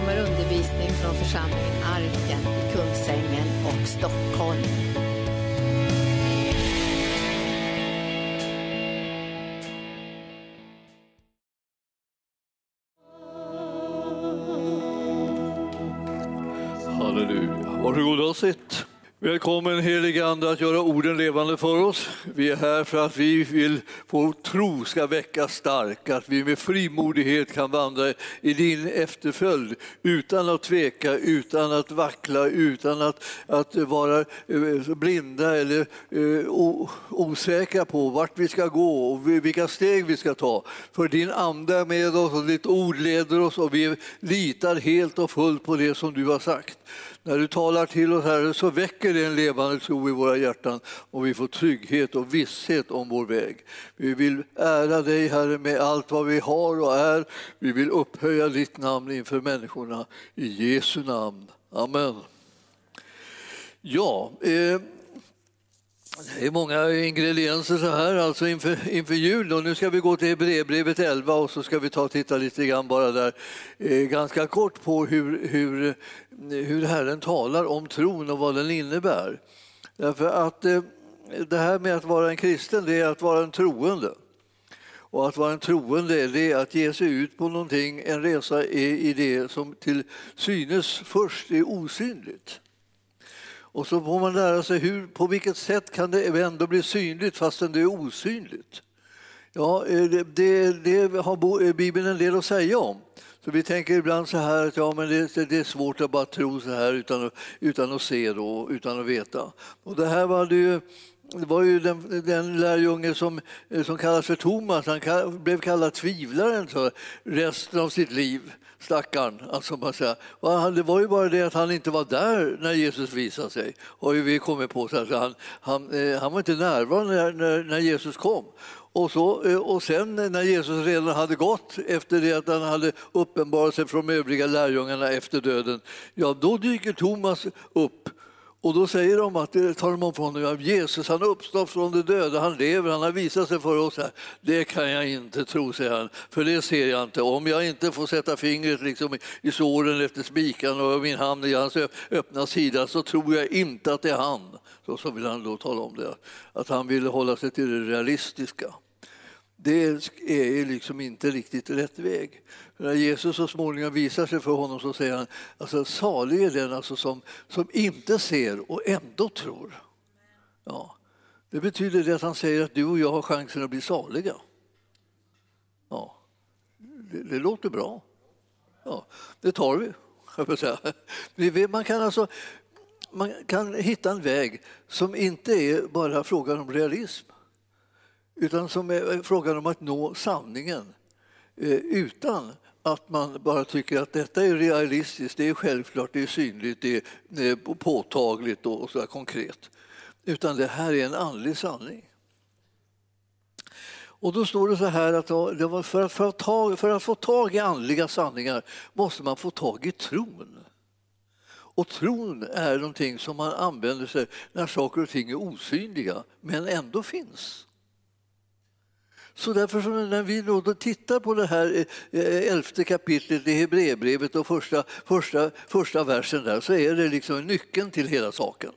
kommer undervisning från församlingen Arken i Kungsängen och Stockholm. Halleluja. Varsågoda och sitt. Välkommen helige Ande att göra orden levande för oss. Vi är här för att vi vill vår tro ska väckas stark, att vi med frimodighet kan vandra i din efterföljd utan att tveka, utan att vackla, utan att, att vara eh, blinda eller eh, osäkra på vart vi ska gå och vilka steg vi ska ta. För din ande är med oss och ditt ord leder oss och vi litar helt och fullt på det som du har sagt. När du talar till oss, Herre, så väcker det en levande tro i våra hjärtan och vi får trygghet och visshet om vår väg. Vi vill ära dig, Herre, med allt vad vi har och är. Vi vill upphöja ditt namn inför människorna. I Jesu namn. Amen. Ja, eh, det är många ingredienser så här alltså inför, inför jul. Och nu ska vi gå till Hebreerbrevet 11 och så ska vi ta och titta lite grann bara där eh, ganska kort på hur, hur, hur Herren talar om tron och vad den innebär. Därför att eh, det här med att vara en kristen, det är att vara en troende. Och att vara en troende det är att ge sig ut på någonting, en resa i, i det som till synes först är osynligt. Och så får man lära sig hur, på vilket sätt kan det ändå bli synligt fastän det är osynligt. Ja, eh, det, det, det har eh, Bibeln en del att säga om. Så vi tänker ibland så här att ja, men det, det är svårt att bara tro så här utan, att- utan att se då, utan att veta. Och det här var det ju det var ju den, den lärjunge som, eh, som kallas för Thomas, han kall, blev kallad tvivlaren så, resten av sitt liv. Stackarn. Alltså man säger. Det var ju bara det att han inte var där när Jesus visade sig. Har vi kommit på. Så att han, han, eh, han var inte närvarande när, när, när Jesus kom. Och, så, eh, och sen när Jesus redan hade gått efter det att han hade uppenbarat sig från de övriga lärjungarna efter döden, ja då dyker Thomas upp och då säger de att, det tar de om för honom Jesus han har uppstått från de döda, han lever, han har visat sig för oss här. Det kan jag inte tro, säger han, för det ser jag inte. Om jag inte får sätta fingret liksom i- såren efter spikan och min hand i hans öppna sida så tror jag inte att det är han. Så, så vill han då tala om det, att han ville hålla sig till det realistiska. Det är liksom inte riktigt rätt väg. När Jesus så småningom visar sig för honom så säger han alltså, salig är den alltså som, som inte ser och ändå tror. Ja. Det betyder det att han säger att du och jag har chansen att bli saliga. Ja. Det, det låter bra. Ja, det tar vi. säga. Man kan alltså man kan hitta en väg som inte är bara frågan om realism utan som är frågan om att nå sanningen eh, utan att man bara tycker att detta är realistiskt, det är självklart, det är synligt, det är eh, påtagligt och så konkret. Utan det här är en andlig sanning. Och då står det så här att det var för, att, för, att ta, för att få tag i andliga sanningar måste man få tag i tron. Och tron är någonting som man använder sig när saker och ting är osynliga men ändå finns. Så därför när vi då då tittar på det här eh, eh, elfte kapitlet i Hebreerbrevet och första, första, första versen där så är det liksom nyckeln till hela saken.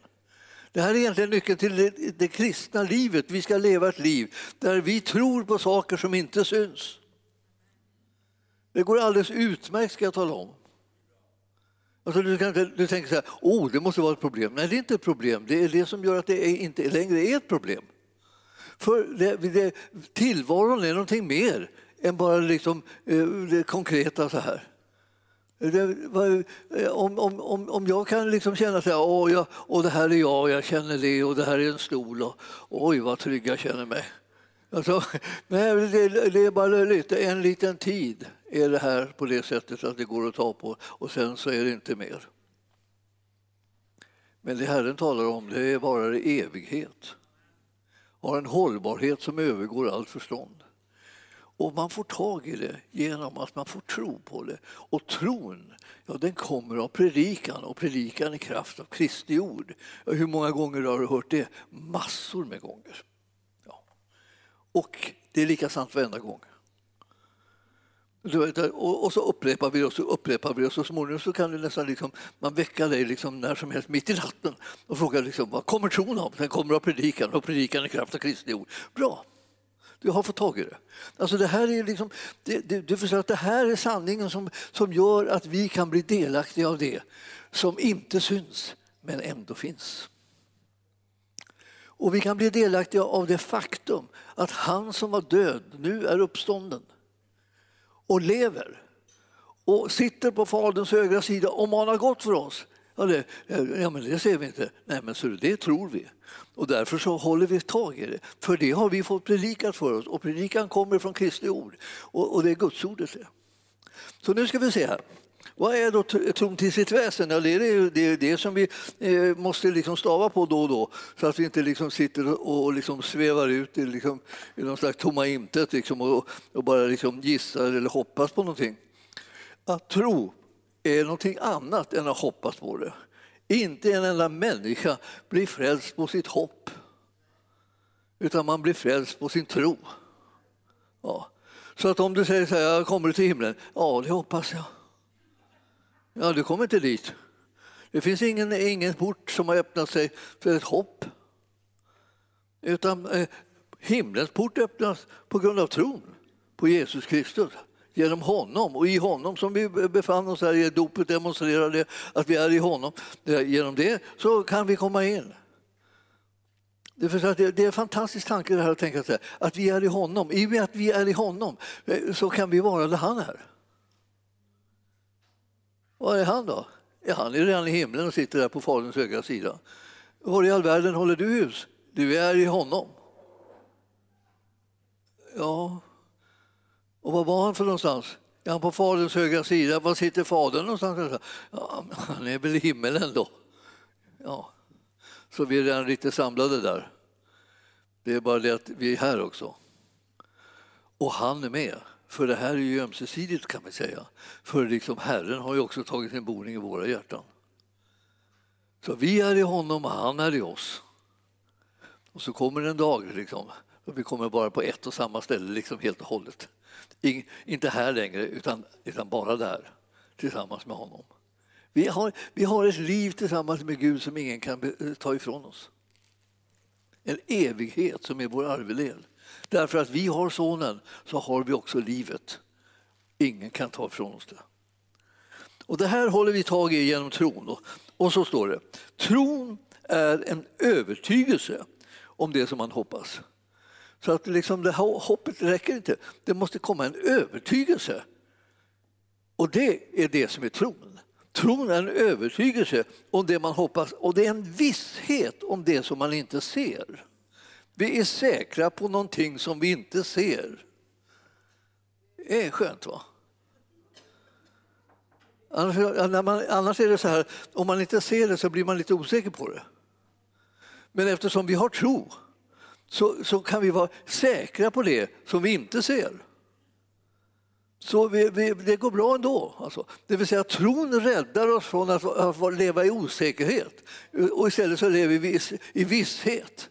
Det här är egentligen nyckeln till det, det kristna livet. Vi ska leva ett liv där vi tror på saker som inte syns. Det går alldeles utmärkt ska jag tala om. Alltså, du, kan, du tänker så här, oh, det måste vara ett problem. Nej, det är inte ett problem. Det är det som gör att det är inte längre är ett problem. För det, det, tillvaron är någonting mer än bara liksom, eh, det konkreta så här. Det, eh, om, om, om, om jag kan liksom känna så här, åh, jag, och det här är jag, jag känner det och det här är en stol och oj vad trygg jag känner mig. Alltså, nej, det, det är bara löjligt, en liten tid är det här på det sättet att det går att ta på och sen så är det inte mer. Men det Herren talar om det är bara evighet. Har en hållbarhet som övergår allt förstånd. Och man får tag i det genom att man får tro på det. Och tron, ja, den kommer av predikan och predikan i kraft av Kristi ord. Ja, hur många gånger har du hört det? Massor med gånger. Ja. Och det är lika sant varenda gång. Och, så upprepar vi och så upprepar vi och så småningom så kan du nästan liksom, man väcka dig liksom när som helst mitt i natten och fråga liksom, vad kommer tron av? Den kommer av predikan och predikan i kraft av Kristi ord. Bra, du har fått tag i det. Alltså det här är liksom, det, det, du förstår att det här är sanningen som, som gör att vi kan bli delaktiga av det som inte syns men ändå finns. Och vi kan bli delaktiga av det faktum att han som var död nu är uppstånden och lever och sitter på Faderns högra sida och manar gott för oss. Ja, det, ja, men det ser vi inte. Nej, men så det tror vi. Och därför så håller vi tag i det. För det har vi fått predikat för oss och predikan kommer från Kristi ord och, och det är Gudsordet. Så nu ska vi se här. Vad är då tron till sitt väsen? Ja, det är det, det som vi eh, måste liksom stava på då och då så att vi inte liksom sitter och liksom svävar ut i, liksom, i någon slags tomma intet liksom, och, och, bara liksom gissar eller hoppas på någonting. Att tro är någonting annat än att hoppas på det. Inte en enda människa blir frälst på sitt hopp utan man blir frälst på sin tro. Ja. Så att om du säger så här, jag kommer till himlen, ja det hoppas jag. Ja, du kommer inte dit. Det finns ingen, ingen port som har öppnat sig för ett hopp. Utan eh, himlens port öppnas på grund av tron på Jesus Kristus. Genom honom och i honom som vi befann oss här i dopet demonstrerade att vi är i honom. Genom det så kan vi komma in. Det är en fantastisk tanke det här att tänka sig att vi är i honom. I och med att vi är i honom eh, så kan vi vara där han är. Var är han då? Ja, han är redan i himlen och sitter där på Faderns högra sida. Var i all världen håller du hus? Du är i honom. Ja, och var var han för någonstans? Är han på Faderns högra sida? Var sitter Fadern någonstans? Ja, han är väl i himmelen då. Ja, så vi är redan lite samlade där. Det är bara det att vi är här också. Och han är med. För det här är ju ömsesidigt kan man säga. För liksom Herren har ju också tagit sin boning i våra hjärtan. Så vi är i honom och han är i oss. Och så kommer en dag liksom, och vi kommer bara på ett och samma ställe liksom helt och hållet. In, inte här längre, utan, utan bara där, tillsammans med honom. Vi har, vi har ett liv tillsammans med Gud som ingen kan eh, ta ifrån oss. En evighet som är vår arvedel. Därför att vi har Sonen så har vi också livet. Ingen kan ta ifrån oss det. Och Det här håller vi tag i genom tron. Och så står det, tron är en övertygelse om det som man hoppas. Så att liksom det här hoppet räcker inte, det måste komma en övertygelse. Och det är det som är tron. Tron är en övertygelse om det man hoppas och det är en visshet om det som man inte ser. Vi är säkra på någonting som vi inte ser. Det är skönt va? Annars, när man, annars är det så här, om man inte ser det så blir man lite osäker på det. Men eftersom vi har tro så, så kan vi vara säkra på det som vi inte ser. Så vi, vi, det går bra ändå. Alltså. Det vill säga tron räddar oss från att, att leva i osäkerhet och istället så lever vi i visshet.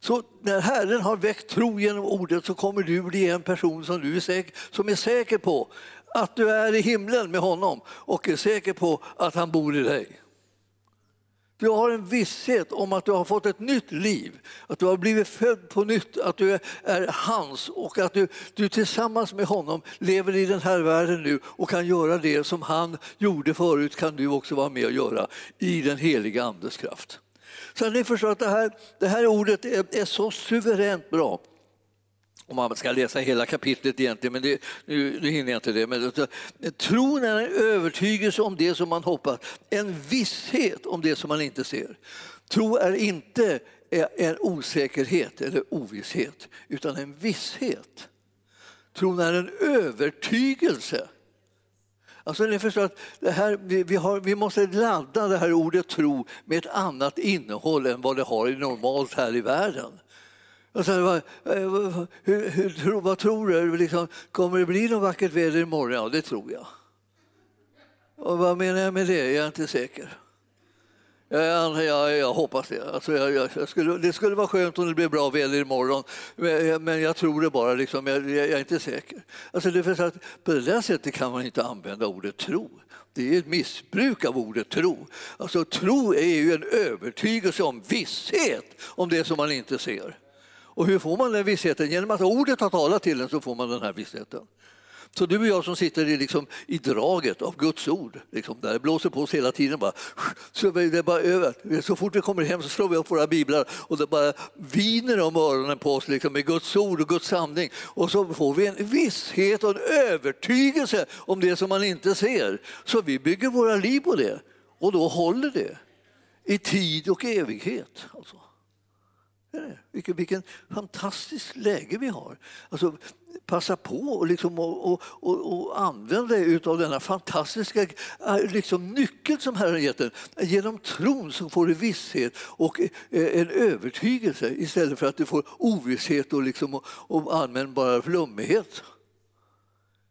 Så när Herren har väckt tro genom ordet så kommer du bli en person som, du är säker, som är säker på att du är i himlen med honom och är säker på att han bor i dig. Du har en visshet om att du har fått ett nytt liv, att du har blivit född på nytt, att du är hans och att du, du tillsammans med honom lever i den här världen nu och kan göra det som han gjorde förut kan du också vara med och göra i den heliga Andes kraft. Så ni förstår att det här, det här ordet är, är så suveränt bra. Om man ska läsa hela kapitlet egentligen, men det, nu, nu hinner jag inte det. Men, tron är en övertygelse om det som man hoppas, en visshet om det som man inte ser. Tro är inte en osäkerhet eller ovisshet, utan en visshet. Tron är en övertygelse Alltså ni förstår att det här, vi, vi, har, vi måste ladda det här ordet tro med ett annat innehåll än vad det har normalt här i världen. Och vad, eh, hur, hur, vad tror du? Liksom, kommer det bli något vackert väder imorgon? Ja, det tror jag. Och vad menar jag med det? Jag är inte säker. Jag, jag, jag hoppas det. Alltså, jag, jag, jag skulle, det skulle vara skönt om det blev bra väder imorgon, men, eh, men jag tror det bara. Liksom, jag, jag är inte säker. Alltså, det är att på det där sättet kan man inte använda ordet tro. Det är ett missbruk av ordet tro. Alltså, tro är ju en övertygelse om visshet om det som man inte ser. Och hur får man den vissheten? Genom att ordet har talat till en så får man den här vissheten. Så du och jag som sitter i, liksom, i draget av Guds ord, liksom, där det blåser på oss hela tiden, bara, så det är bara över. Så fort vi kommer hem så slår vi upp våra biblar och det bara viner om öronen på oss liksom, med Guds ord och Guds sanning. Och så får vi en visshet och en övertygelse om det som man inte ser. Så vi bygger våra liv på det och då håller det i tid och evighet. Alltså. Vilken, vilken fantastiskt läge vi har. Alltså, passa på och, liksom, och, och, och, och använda dig av denna fantastiska äh, liksom, nyckel som Herren gett dig. Genom tron så får du visshet och eh, en övertygelse istället för att du får ovisshet och, liksom, och, och allmän bara flummighet.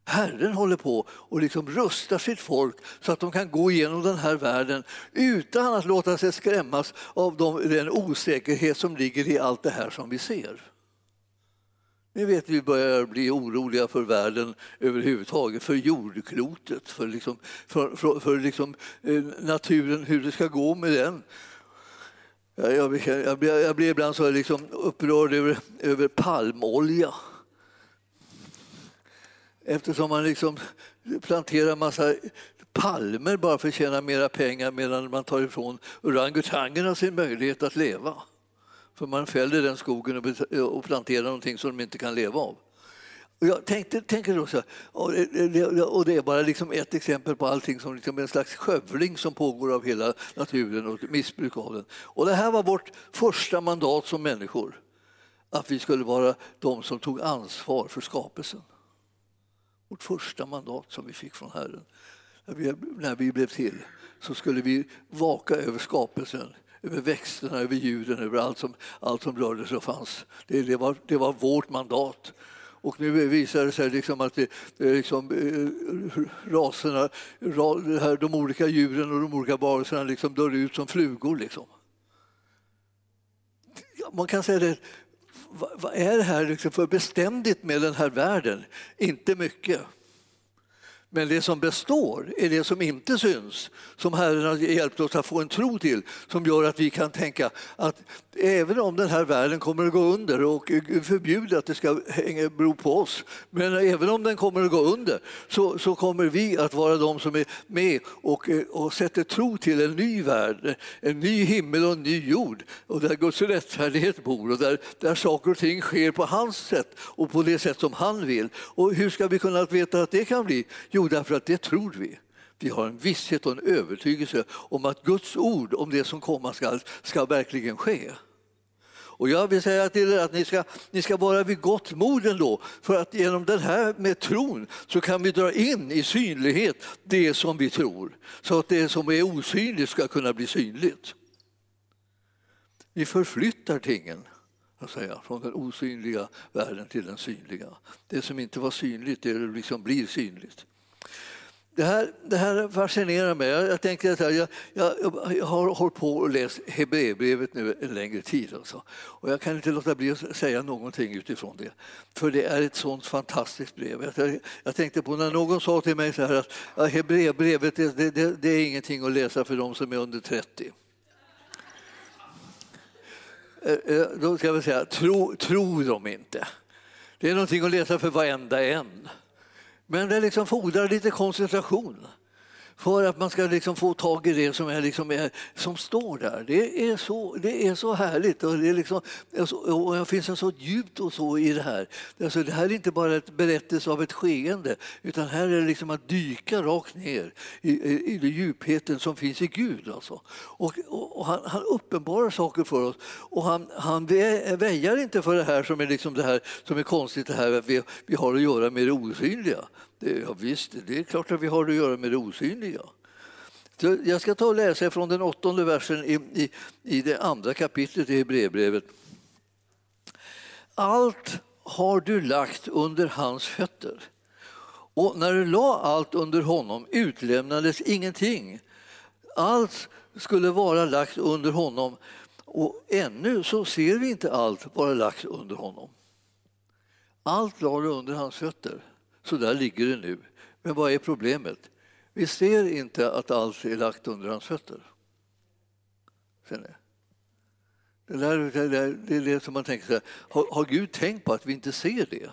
Herren håller på och liksom rustar sitt folk så att de kan gå igenom den här världen utan att låta sig skrämmas av de, den osäkerhet som ligger i allt det här som vi ser. Ni vet, vi börjar bli oroliga för världen överhuvudtaget, för jordklotet, för, liksom, för, för, för liksom, eh, naturen, hur det ska gå med den. Jag, jag, jag, blir, jag blir ibland så liksom upprörd över, över palmolja eftersom man liksom planterar massa palmer bara för att tjäna mera pengar medan man tar ifrån orangutangerna sin möjlighet att leva. För man fäller den skogen och planterar någonting som de inte kan leva av. Och jag tänkte, tänkte då så här, och det är bara liksom ett exempel på allting som liksom en slags skövling som pågår av hela naturen och missbruk av den. Och det här var vårt första mandat som människor, att vi skulle vara de som tog ansvar för skapelsen. Vårt första mandat som vi fick från Herren. När vi, när vi blev till så skulle vi vaka över skapelsen över växterna, över djuren, över allt som, allt som rörde sig och fanns. Det, det, var, det var vårt mandat. Och nu visar det sig liksom att det, liksom, eh, raserna, de olika djuren och de olika varelserna liksom dör ut som flugor. Liksom. Man kan säga det, vad är det här liksom för beständigt med den här världen? Inte mycket. Men det som består är det som inte syns, som Herren har hjälpt oss att få en tro till, som gör att vi kan tänka att även om den här världen kommer att gå under och förbjuder att det ska hänga, bero på oss, men även om den kommer att gå under så, så kommer vi att vara de som är med och, och sätter tro till en ny värld, en ny himmel och en ny jord och där Guds rättfärdighet bor och där, där saker och ting sker på hans sätt och på det sätt som han vill. Och hur ska vi kunna veta att det kan bli? Jo, därför att det tror vi. Vi har en visshet och en övertygelse om att Guds ord om det som komma skall, ska verkligen ske. Och jag vill säga till er att ni ska, ni ska vara vid gott mod ändå, för att genom den här med tron så kan vi dra in i synlighet det som vi tror, så att det som är osynligt ska kunna bli synligt. Vi förflyttar tingen säga, från den osynliga världen till den synliga. Det som inte var synligt, det liksom blir synligt. Det här, det här fascinerar mig. Jag, jag tänker att jag, jag, jag, har hållit på och läst Hebreerbrevet nu en längre tid. Alltså. Och jag kan inte låta bli att säga någonting utifrån det. För det är ett sånt fantastiskt brev. Jag, jag tänkte på när någon sa till mig så här att ja, Hebreerbrevet det, det, det, det är ingenting att läsa för de som är under 30. Eh, eh, då ska vi säga, tro, tro dem inte. Det är någonting att läsa för varenda en. Men det liksom fordrar lite koncentration för att man ska liksom få tag i det som, är liksom är, som står där. Det är så, det är så härligt och det, är liksom, alltså, och det finns en så djupt och så i det här. Alltså, det här är inte bara ett berättelse av ett skeende utan här är det liksom att dyka rakt ner i, i, i djupheten som finns i Gud. Alltså. Och, och, och han, han, uppenbarar saker för oss och han, han väjar inte för det här som är, liksom det här, som är konstigt, det här att vi, vi har att göra med det osynliga. Det, ja, visst, det är klart att vi har att göra med det osynliga. jag ska ta och läsa från den åttonde versen i, i, i det andra kapitlet i Hebreerbrevet. Allt har du lagt under hans fötter. Och när du la allt under honom utlämnades ingenting allt skulle vara lagt under honom och ännu så ser vi inte allt vara lagt under honom. Allt la du under hans fötter. Så där ligger det nu. Men vad är problemet? Vi ser inte att allt är lagt under hans fötter. Ser ni? Det, där, det, där, det är det som man tänker så här, har, har, Gud tänkt på att vi inte ser det?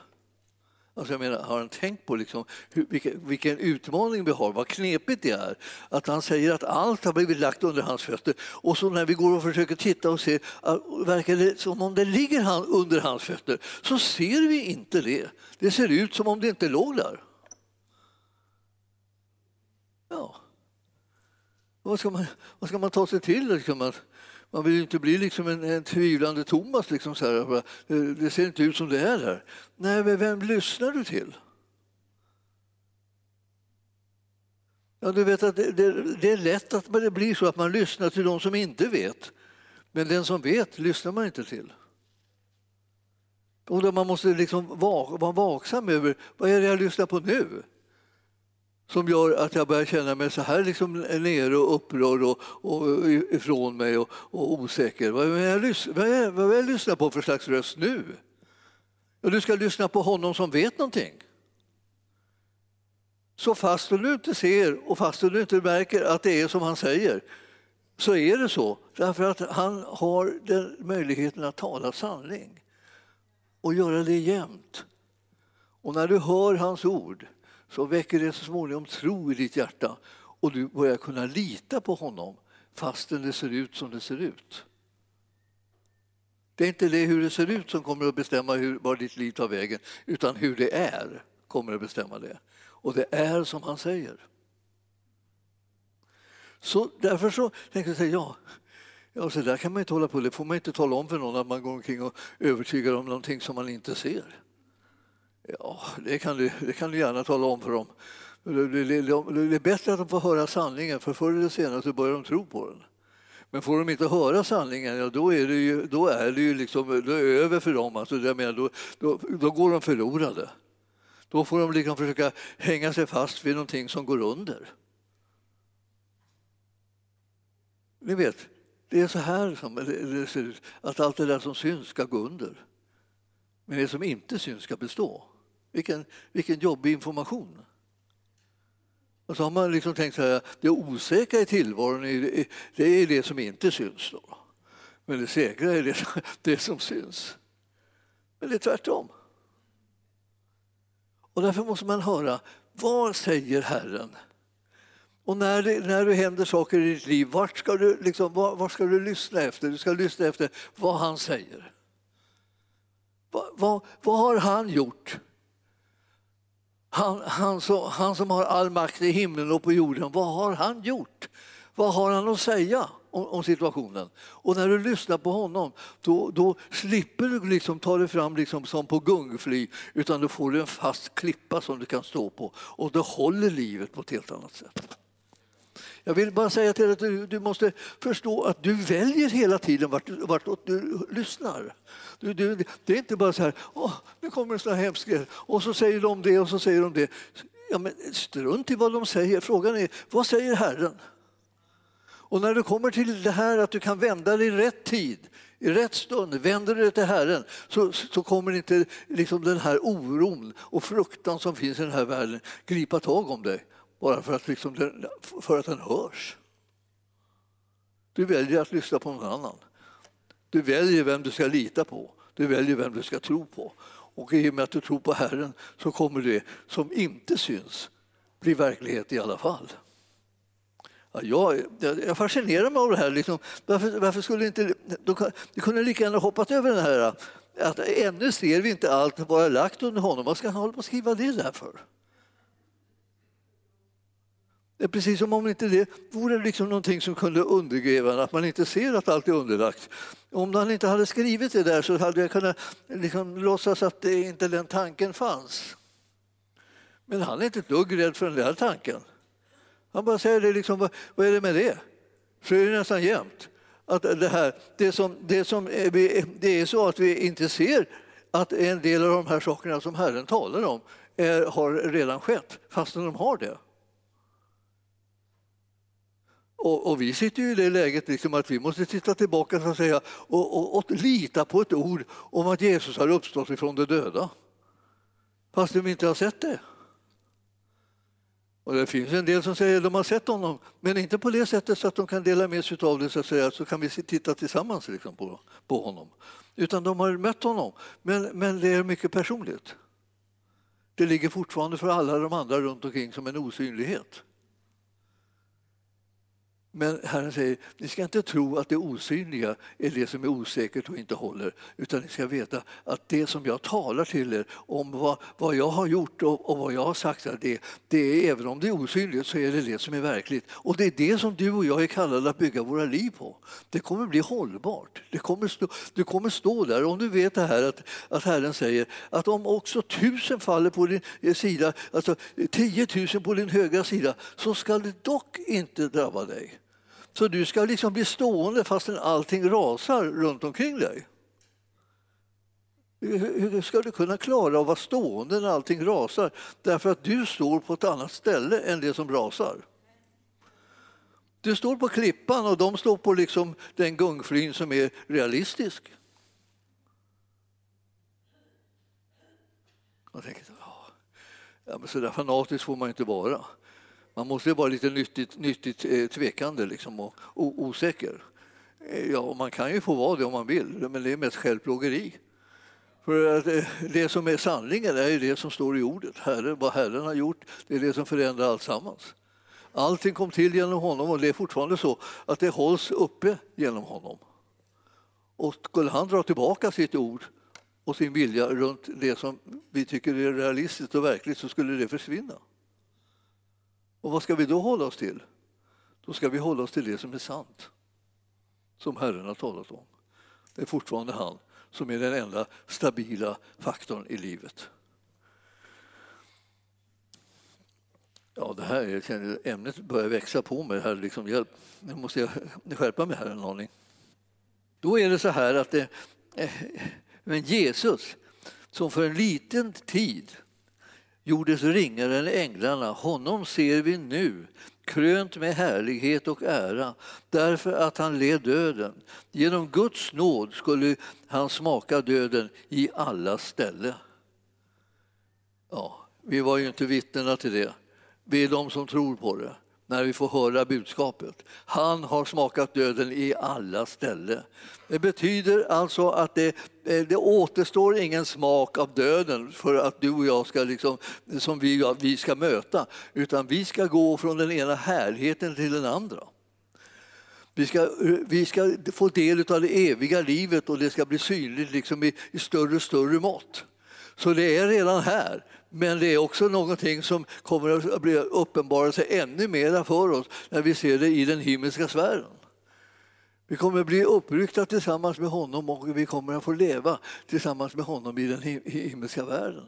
Alltså jag menar, har han tänkt på liksom hur, vilken, vilken, utmaning vi har, vad knepigt det är? Att han säger att allt har blivit lagt under hans fötter och så när vi går och försöker titta och se, ah, verkar det som om det ligger han, under hans fötter, så ser vi inte det. Det ser ut som om det inte låg där. Ja. Vad ska man, vad ska man ta sig till? Liksom? Man vill inte bli liksom en, en tvivlande Thomas. Liksom så här, eh, det ser inte ut som det är här. Nej, men vem lyssnar du till? Ja, du vet att det, det, det är lätt att det blir så att man lyssnar till de som inte vet. Men den som vet lyssnar man inte till. Och då man måste liksom vara vaksam över vad är det jag lyssnar på nu som gör att jag börjar känna mig så här liksom nere och upprörd och, och ifrån mig och, och osäker. Vad är, jag, vad, jag, vad jag lyssnar på för slags röst nu? Och du ska lyssna på honom som vet någonting. Så fast du inte ser och fast du inte märker att det är som han säger så är det så, därför att han har den möjligheten att tala sanning och göra det jämt. Och när du hör hans ord så väcker det så småningom tro i ditt hjärta och du börjar kunna lita på honom fastän det ser ut som det ser ut. Det är inte det hur det ser ut som kommer att bestämma hur, var ditt liv tar vägen utan hur det är kommer att bestämma det. Och det är som han säger. Så därför så tänker jag säga ja, ja, så där kan man inte hålla på. Det får man inte tala om för någon att man går omkring och övertygar om någonting som man inte ser. Ja, det kan du, det kan du gärna tala om för dem. Det, är bättre att de får höra sanningen, för förr eller senare så börjar de tro på den. Men får de inte höra sanningen, ja, då är det ju, då är det ju liksom, då är över för dem. Alltså, jag menar, då, då, då går de förlorade. Då får de liksom försöka hänga sig fast vid någonting som går under. Ni vet, det är så här som det ser ut, att allt det där som syns ska gå under. Men det som inte syns ska bestå. Vilken, vilken jobbig information. Och så har man liksom tänkt så här, det osäkra i tillvaron är, det är det som inte syns. Då. Men det säkra är det, det som syns. Men det är tvärtom. Och därför måste man höra, vad säger Herren? Och när det, när det händer saker i ditt liv, vart ska du, liksom, var, var ska du lyssna efter? Du ska lyssna efter vad han säger. Va, va, vad har han gjort? Han, han, så, han som har all makt i himlen och på jorden, vad har han gjort? Vad har han att säga om, om situationen? Och när du lyssnar på honom, då, då slipper du liksom ta dig fram liksom som på gungfly, utan då får du en fast klippa som du kan stå på och det håller livet på ett helt annat sätt. Jag vill bara säga till dig att du, du måste förstå att du väljer hela tiden vart, vartåt du lyssnar. Du, du, det är inte bara så här, åh, nu kommer en sån här hemsk och så säger de det och så säger de det. Ja, men strunt i vad de säger. Frågan är, vad säger Herren? Och när du kommer till det här att du kan vända dig i rätt tid, i rätt stund, vänder du dig till Herren så, så kommer inte liksom den här oron och fruktan som finns i den här världen gripa tag om dig bara för att, liksom den, för att den hörs. Du väljer att lyssna på någon annan. Du väljer vem du ska lita på. Du väljer vem du ska tro på. Och i och med att du tror på Herren så kommer det som inte syns bli verklighet i alla fall. Ja, jag, jag fascinerar mig av det här. Liksom, varför, varför skulle inte... De, de kunde lika gärna hoppat över den här att ännu ser vi inte allt vara lagt under honom. Vad ska han hålla på att skriva det där för? Det är precis som om inte det vore liksom någonting som kunde undergräva att man inte ser att allt är underlagt. Om han inte hade skrivit det där så hade jag kunnat liksom låtsas att det inte den tanken fanns. Men han är inte ett dugg rädd för den där tanken. Han bara säger det liksom, vad, är det med det? Så är det nästan jämt. Att det, här, det, som, det, som är, det är så att vi inte ser att en del av de här sakerna som Herren talar om är, har redan skett, fastän de har det. Och, och, vi sitter ju i det läget liksom att vi måste titta tillbaka så att säga, och, och, och lita på ett ord om att Jesus har uppstått ifrån de döda. Fast de inte har sett det. Och det finns en del som säger att de har sett honom, men inte på det sättet så att de kan dela med sig av det så, att säga, så kan vi titta tillsammans liksom på, på honom. Utan de har mött honom, men, men det är mycket personligt. Det ligger fortfarande för alla de andra runt omkring som en osynlighet. Men Herren säger, ni ska inte tro att det osynliga är det som är osäkert och inte håller, utan ni ska veta att det som jag talar till er om vad, vad jag har gjort och, och vad jag har sagt, det, det är, även om det är osynligt så är det det som är verkligt. Och det är det som du och jag är kallade att bygga våra liv på. Det kommer bli hållbart. Det kommer stå, du kommer stå där. Om du vet det här att, att Herren säger att om också tusen faller på din eh, sida, alltså tiotusen på din högra sida, så ska det dock inte drabba dig. Så du ska liksom bli stående fastän allting rasar runt omkring dig. Hur ska du kunna klara att vara stående när allting rasar? Därför att du står på ett annat ställe än det som rasar. Du står på klippan och de står på liksom den gungflyn som är realistisk. Jag tänker, ja, men så där fanatisk får man inte vara. Man måste vara lite nyttigt, nyttigt eh, tvekande liksom, och osäker. Eh, ja, man kan ju få vara det om man vill, men det är mest självplågeri. För att eh, det som är sanningen är ju det som står i ordet. Herren, vad Herren har gjort, det är det som förändrar alltsammans. Allting kom till genom honom och det är fortfarande så att det hålls uppe genom honom. Och skulle han dra tillbaka sitt ord och sin vilja runt det som vi tycker är realistiskt och verkligt så skulle det försvinna. Och vad ska vi då hålla oss till? Då ska vi hålla oss till det som är sant, som Herren har talat om. Det är fortfarande han som är den enda stabila faktorn i livet. Ja, det här är, ämnet börjar växa på mig. Här, liksom, hjälp. Nu måste jag skärpa mig här en aning. Då är det så här att det, eh, men Jesus, som för en liten tid gjordes ringare än änglarna. Honom ser vi nu, krönt med härlighet och ära, därför att han led döden. Genom Guds nåd skulle han smaka döden i alla ställe. Ja, vi var ju inte vittnena till det. Vi är de som tror på det när vi får höra budskapet. Han har smakat döden i alla ställen. Det betyder alltså att det, eh, det återstår ingen smak av döden för att du och jag ska, liksom, som vi, vi ska möta, utan vi ska gå från den ena härligheten till den andra. Vi ska, vi ska få del av det eviga livet och det ska bli synligt liksom i, i större och större mått. Så det är redan här. Men det är också någonting som kommer att bli uppenbara sig ännu mera för oss när vi ser det i den himmelska sfären. Vi kommer att bli uppryckta tillsammans med honom och vi kommer att få leva tillsammans med honom i den himmelska världen.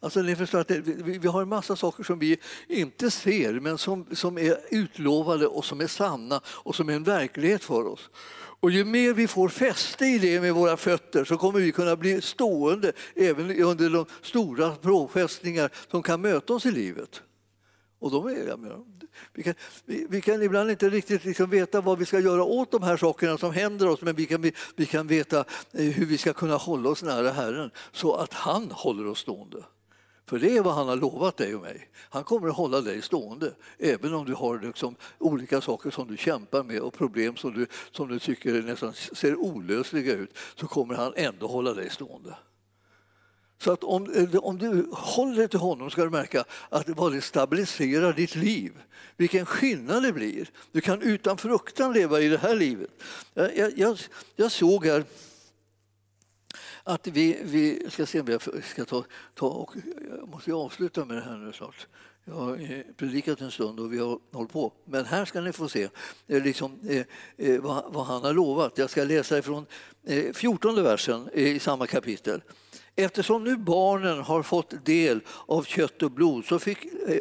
Alltså, ni förstår att det, vi, vi har en massa saker som vi inte ser men som, som är utlovade och som är sanna och som är en verklighet för oss. Och ju mer vi får fäste i det med våra fötter så kommer vi kunna bli stående även under de stora påfrestningar som kan möta oss i livet. Och de är, vi, kan, vi, vi kan ibland inte riktigt liksom veta vad vi ska göra åt de här sakerna som händer oss men vi kan, vi, vi kan veta eh, hur vi ska kunna hålla oss nära Herren så att han håller oss stående. För det är vad han har lovat dig och mig. Han kommer att hålla dig stående. Även om du har liksom olika saker som du kämpar med och problem som du, som du tycker nästan ser olösliga ut så kommer han ändå hålla dig stående. Så att om, om du håller dig till honom ska du märka att vad det stabiliserar ditt liv. Vilken skillnad det blir. Du kan utan fruktan leva i det här livet. Jag, jag, jag såg här att vi, vi ska se om jag ska ta, ta och jag måste avsluta med det här nu snart. Jag har eh, predikat en stund och vi har hållit på. Men här ska ni få se eh, liksom, eh, eh, vad, vad, han har lovat. Jag ska läsa ifrån eh, 14 versen i samma kapitel. Eftersom nu barnen har fått del av kött och blod så fick eh,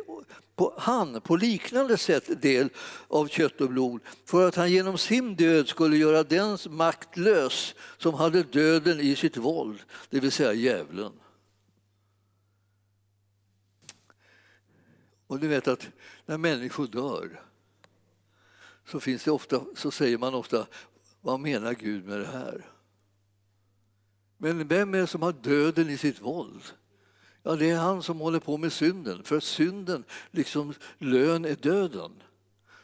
på, han på liknande sätt del av kött och blod för att han genom sin död skulle göra den maktlös som hade döden i sitt våld, det vill säga djävulen. Och du vet att när människor dör så, finns det ofta, så säger man ofta vad menar Gud med det här? Men vem är det som har döden i sitt våld? Ja, det är han som håller på med synden, för synden, liksom lön är döden.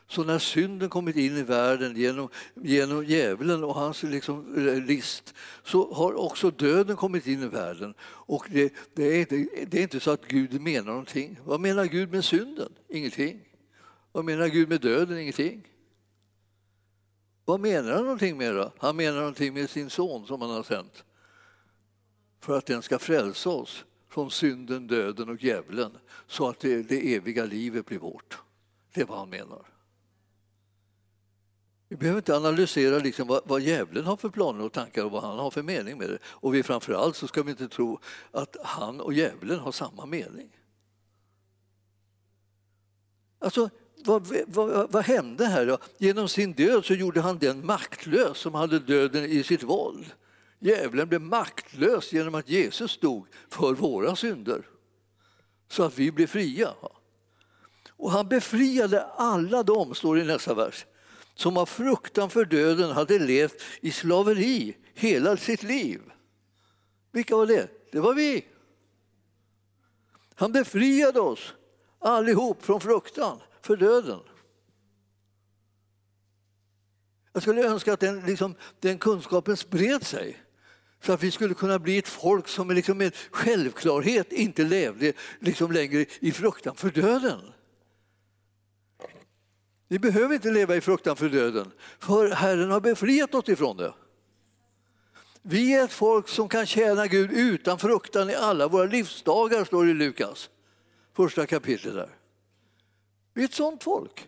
Så när synden kommit in i världen genom, genom djävulen och hans liksom, eh, list så har också döden kommit in i världen. Och det, det, är inte, det är inte så att Gud menar någonting. Vad menar Gud med synden? Ingenting. Vad menar Gud med döden? Ingenting. Vad menar han någonting med då? Han menar någonting med sin son som han har sänt. För att den ska frälsa oss från synden, döden och djävulen så att det, det eviga livet blir vårt. Det är vad han menar. Vi behöver inte analysera liksom vad, vad djävulen har för planer och tankar och vad han har för mening med det. Och vi framförallt så ska vi inte tro att han och djävulen har samma mening. Alltså, vad, vad, vad, hände här då? Genom sin död så gjorde han den maktlös som hade döden i sitt våld. Djävulen blev maktlös genom att Jesus dog för våra synder så att vi blev fria. Och han befriade alla dem, står det i nästa vers, som av fruktan för döden hade levt i slaveri hela sitt liv. Vilka var det? Det var vi. Han befriade oss allihop från fruktan för döden. Jag skulle önska att den, liksom, den kunskapen spred sig så att vi skulle kunna bli ett folk som liksom med självklarhet inte levde liksom längre i fruktan för döden. Vi behöver inte leva i fruktan för döden, för Herren har befriat oss ifrån det. Vi är ett folk som kan tjäna Gud utan fruktan i alla våra livsdagar, står det i Lukas, första kapitlet. där. Vi är ett sånt folk.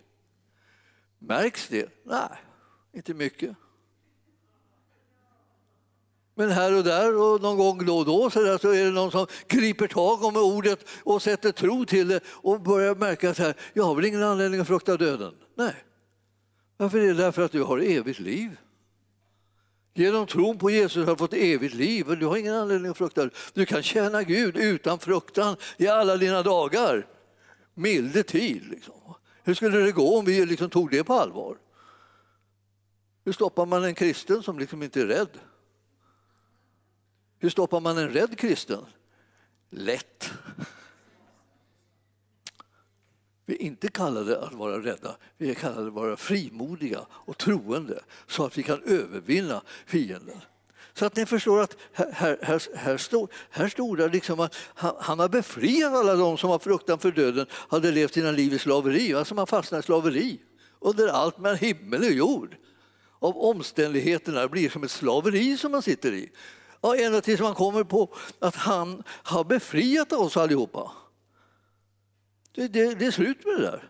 Märks det? Nej, inte mycket. Men här och där och någon gång då och då så, där, så är det någon som griper tag om ordet och sätter tro till det och börjar märka att här, jag har väl ingen anledning att frukta döden. Nej. Varför är det? Därför att du har evigt liv. Genom tron på Jesus har du fått evigt liv och du har ingen anledning att frukta. Du kan tjäna Gud utan fruktan i alla dina dagar. Milde tid. Liksom. Hur skulle det gå om vi liksom tog det på allvar? Hur stoppar man en kristen som liksom inte är rädd? Hur stoppar man en rädd kristen? Lätt. Vi är inte kallade att vara rädda, vi är kallade att vara frimodiga och troende så att vi kan övervinna fienden. Så att ni förstår att här, här, här, stod, här stod det liksom att han, han har befriat alla de som av fruktan för döden hade levt sina liv i slaveri, alltså man fastnar i slaveri under allt mellan himmel och jord. Av omständigheterna blir som ett slaveri som man sitter i. Ja, ända tills man kommer på att han har befriat oss allihopa. Det, det, det är slut med det där.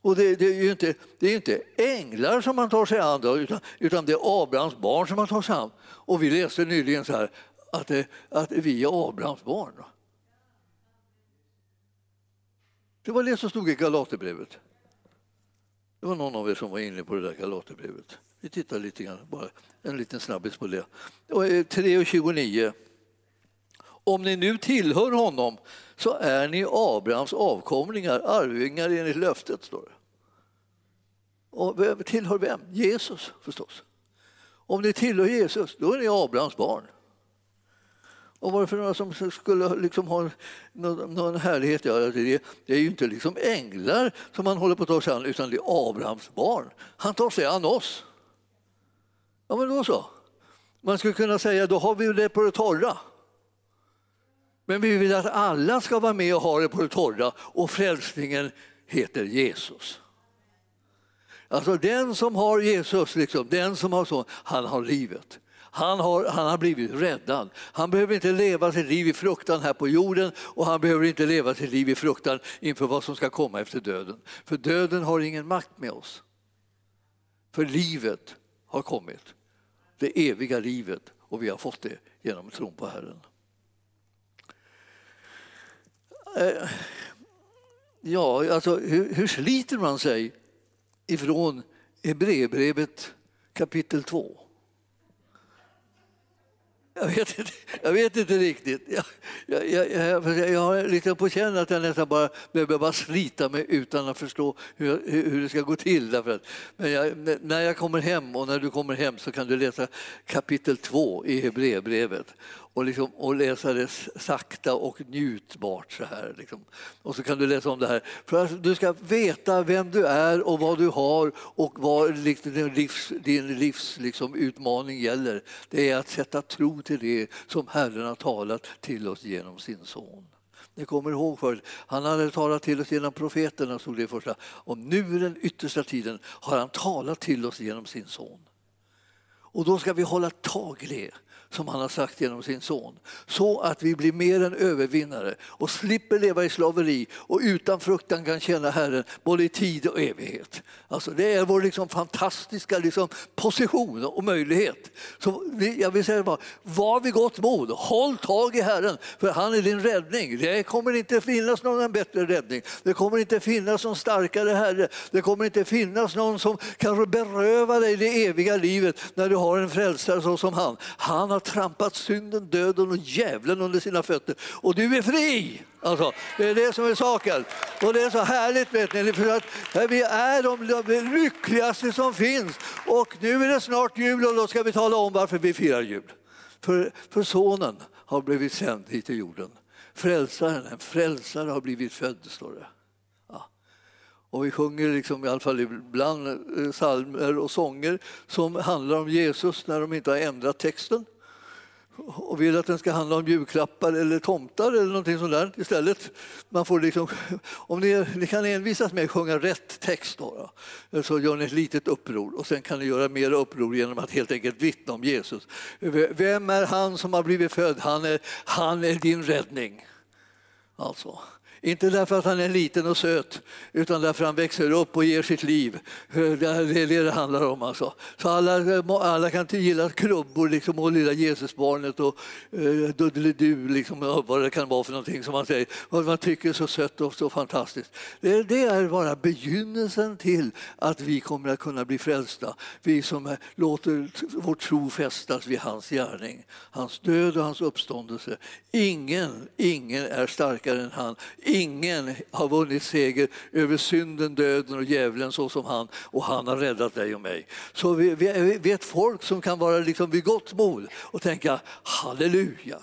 Och det, det, är ju inte, det är inte änglar som man tar sig an, då, utan, utan det är Abrahams barn som man tar sig an. Och vi läste nyligen så här, att, det, att vi är Abrahams barn. Det var det som stod i Galaterbrevet. Det var någon av er som var inne på det där Galaterbrevet. Vi tittar lite grann, bara en liten snabbis på det. 3.29. Eh, Om ni nu tillhör honom så är ni Abrahams avkomlingar, arvingar enligt löftet, står det. Och tillhör vem? Jesus förstås. Om ni tillhör Jesus, då är ni Abrahams barn. Och vad det för några som skulle liksom ha någon, någon härlighet? Ja, det, det är ju inte liksom änglar som man håller på att ta sig an, utan det är Abrahams barn. Han tar sig an oss. Ja, men då så. Man skulle kunna säga då har vi det på det torra. Men vi vill att alla ska vara med och ha det på det torra och frälsningen heter Jesus. Alltså den som har Jesus, liksom, den som har så, han har livet. Han har, han har blivit räddad. Han behöver inte leva sitt liv i fruktan här på jorden och han behöver inte leva sitt liv i fruktan inför vad som ska komma efter döden. För döden har ingen makt med oss. För livet har kommit det eviga livet och vi har fått det genom tron på Herren. Eh, ja, alltså hur, hur sliter man sig ifrån Hebreerbrevet kapitel 2? Jag vet inte, jag vet inte riktigt. Jag, jag, jag, jag har liksom på känn att jag nästan bara behöver bara slita mig utan att förstå hur, hur det ska gå till. Därför att, men jag, när jag kommer hem och när du kommer hem så kan du läsa kapitel 2 i Hebreerbrevet och, liksom, och läsa det sakta och njutbart. Så här, liksom. Och så kan du läsa om det här. För att du ska veta vem du är och vad du har och vad liksom, din livs, din livs liksom, utmaning gäller. Det är att sätta tro till det som Herren har talat till oss genom sin son. Ni kommer ihåg förut, han hade talat till oss genom profeterna, stod det första. Och nu i den yttersta tiden har han talat till oss genom sin son. Och då ska vi hålla tag i det som han har sagt genom sin son. Så att vi blir mer än övervinnare och slipper leva i slaveri och utan fruktan kan känna Herren både i tid och evighet. Alltså det är vår liksom fantastiska liksom position och möjlighet. Så jag vill säga bara, var vid gott mod, håll tag i Herren för han är din räddning. Det kommer inte finnas någon bättre räddning. Det kommer inte finnas någon starkare Herre. Det kommer inte finnas någon som kan beröva dig det eviga livet när du har en frälsare så som han. Han har har trampat synden, döden och djävulen under sina fötter och du är fri. Alltså, det är det som är saken. Och det är så härligt vet ni, för att vi är de lyckligaste som finns. Och nu är det snart jul och då ska vi tala om varför vi firar jul. För, för sonen har blivit sänd hit till jorden. Frälsaren, en frälsare har blivit född, står det. Och vi sjunger liksom, i alla fall ibland eh, psalmer och sånger som handlar om Jesus när de inte har ändrat texten och vill att den ska handla om julklappar eller tomtar eller någonting sånt där istället. Man får liksom, om ni, ni kan envisas med att sjunga rätt text då, då, så gör ni ett litet uppror och sen kan ni göra mer uppror genom att helt enkelt vittna om Jesus. Vem är han som har blivit född? Han är, han är din räddning. Alltså. Inte därför att han är liten och söt, utan därför att han växer upp och ger sitt liv. Det är det det handlar om. Alltså. Så alla, alla kan inte gilla krubbor, liksom, och lilla Jesusbarnet och eh, Duddelidu, liksom, vad det kan vara för någonting som man säger. Vad man tycker är så sött och så fantastiskt. Det, det, är bara begynnelsen till att vi kommer att kunna bli frälsta. Vi som eh, låter vår tro fästas vid hans gärning, hans död och hans uppståndelse. Ingen, ingen är starkare än han Ingen har vunnit seger över synden, döden och djävulen så som han och han har räddat dig och mig. Så vi, vi, vi är ett folk som kan vara liksom vid gott mod och tänka halleluja,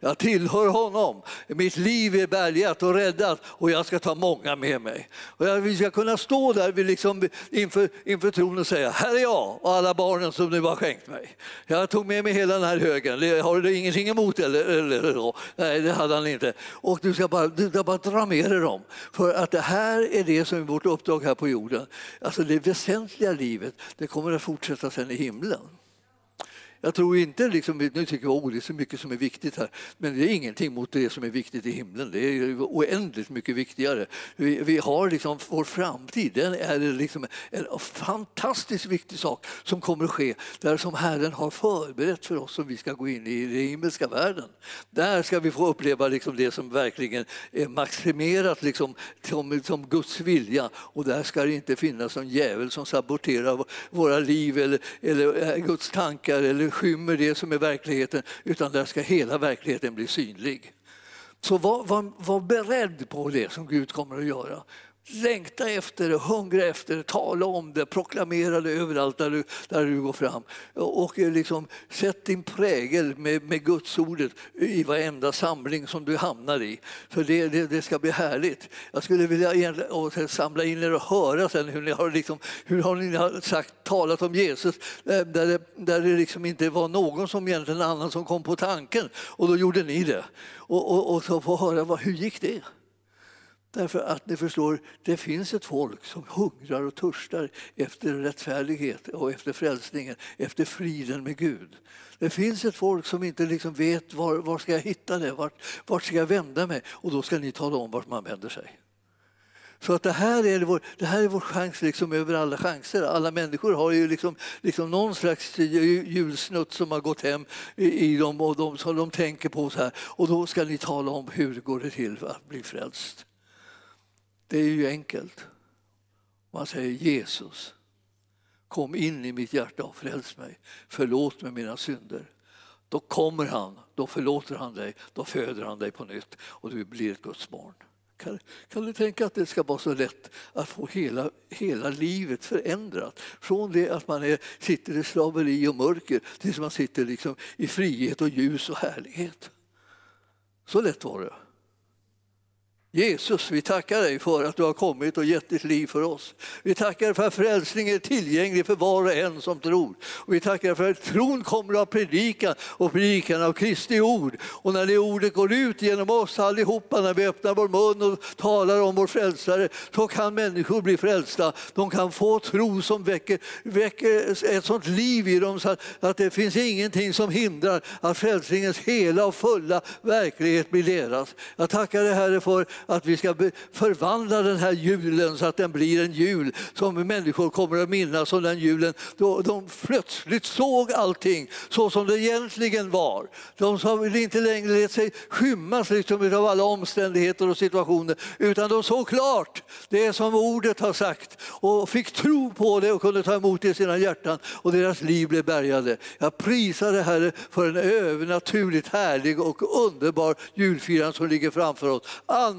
jag tillhör honom. Mitt liv är bärgat och räddat och jag ska ta många med mig. Och jag, vi ska kunna stå där vi liksom inför, inför tron och säga, här är jag och alla barnen som du har skänkt mig. Jag tog med mig hela den här högen, har du ingenting emot eller? eller Nej, det hade han inte. Och du ska bara, du ska bara dra med dig dem. För att det här är det som är vårt uppdrag här på jorden. Alltså det väsentliga livet, det kommer att fortsätta sen i himlen. Jag tror inte, liksom, nu tycker jag oh, det är så mycket som är viktigt här, men det är ingenting mot det som är viktigt i himlen. Det är oändligt mycket viktigare. Vi, vi har liksom vår framtid, den är liksom en fantastiskt viktig sak som kommer att ske, där som Herren har förberett för oss som vi ska gå in i den himmelska världen. Där ska vi få uppleva liksom det som verkligen är maximerat liksom, som, som Guds vilja och där ska det inte finnas någon djävul som saboterar våra liv eller, eller eh, Guds tankar eller skymmer det som är verkligheten, utan där ska hela verkligheten bli synlig. Så var, var, var beredd på det som Gud kommer att göra. Längta efter det, hungra efter det, tala om det, proklamera det överallt där du, där du går fram. Och liksom, sätt din prägel med, med Guds ordet i varenda samling som du hamnar i. För det, det, det ska bli härligt. Jag skulle vilja samla in er och höra sen hur ni har, liksom, hur har ni sagt, talat om Jesus där det, där det liksom inte var någon som egentligen annan som kom på tanken och då gjorde ni det. Och, och, och så få höra vad, hur gick det? Därför att ni förstår, det finns ett folk som hungrar och törstar efter rättfärdighet och efter frälsningen, efter friden med Gud. Det finns ett folk som inte liksom vet var, var ska jag hitta det, vart, vart ska jag vända mig? Och då ska ni tala om vart man vänder sig. Så att det här är vår, det här är vår chans liksom över alla chanser. Alla människor har ju liksom, liksom någon slags julsnutt som har gått hem i, i dem och de, som de tänker på så här. Och då ska ni tala om hur går det till att bli frälst. Det är ju enkelt. Man säger Jesus, kom in i mitt hjärta och fräls mig. Förlåt mig mina synder. Då kommer han, då förlåter han dig, då föder han dig på nytt och du blir ett Guds barn. Kan, kan, du tänka att det ska vara så lätt att få hela, hela livet förändrat? Från det att man är, sitter i slaveri och mörker tills man sitter liksom i frihet och ljus och härlighet. Så lätt var det. Jesus, vi tackar dig för att du har kommit och gett ditt liv för oss. Vi tackar för att frälsningen är tillgänglig för var och en som tror. Och vi tackar för att tron kommer av predikan och predikan av Kristi ord. Och när det ordet går ut genom oss allihopa, när vi öppnar vår mun och talar om vår frälsare, så kan människor bli frälsta. De kan få tro som väcker, väcker ett sånt liv i dem så att det finns ingenting som hindrar att frälsningens hela och fulla verklighet blir deras. Jag tackar dig Herre för att vi ska förvandla den här julen så att den blir en jul som människor kommer att minnas som den julen då de plötsligt såg allting så som det egentligen var. De som inte längre lät sig skymmas liksom av alla omständigheter och situationer utan de såg klart det som ordet har sagt och fick tro på det och kunde ta emot det i sina hjärtan och deras liv blev bärgade. Jag prisar det Herre för en övernaturligt härlig och underbar julfirande som ligger framför oss.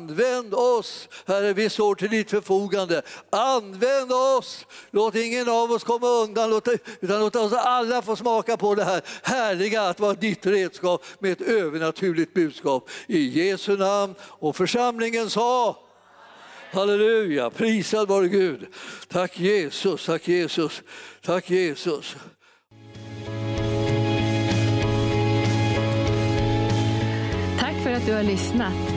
Använd oss, Herre, vi står till ditt förfogande. Använd oss! Låt ingen av oss komma undan, låt, utan låt oss alla få smaka på det här härliga att vara ditt redskap med ett övernaturligt budskap. I Jesu namn och församlingen sa Halleluja, prisad vare Gud. Tack Jesus, tack Jesus, tack Jesus. Tack för att du har lyssnat.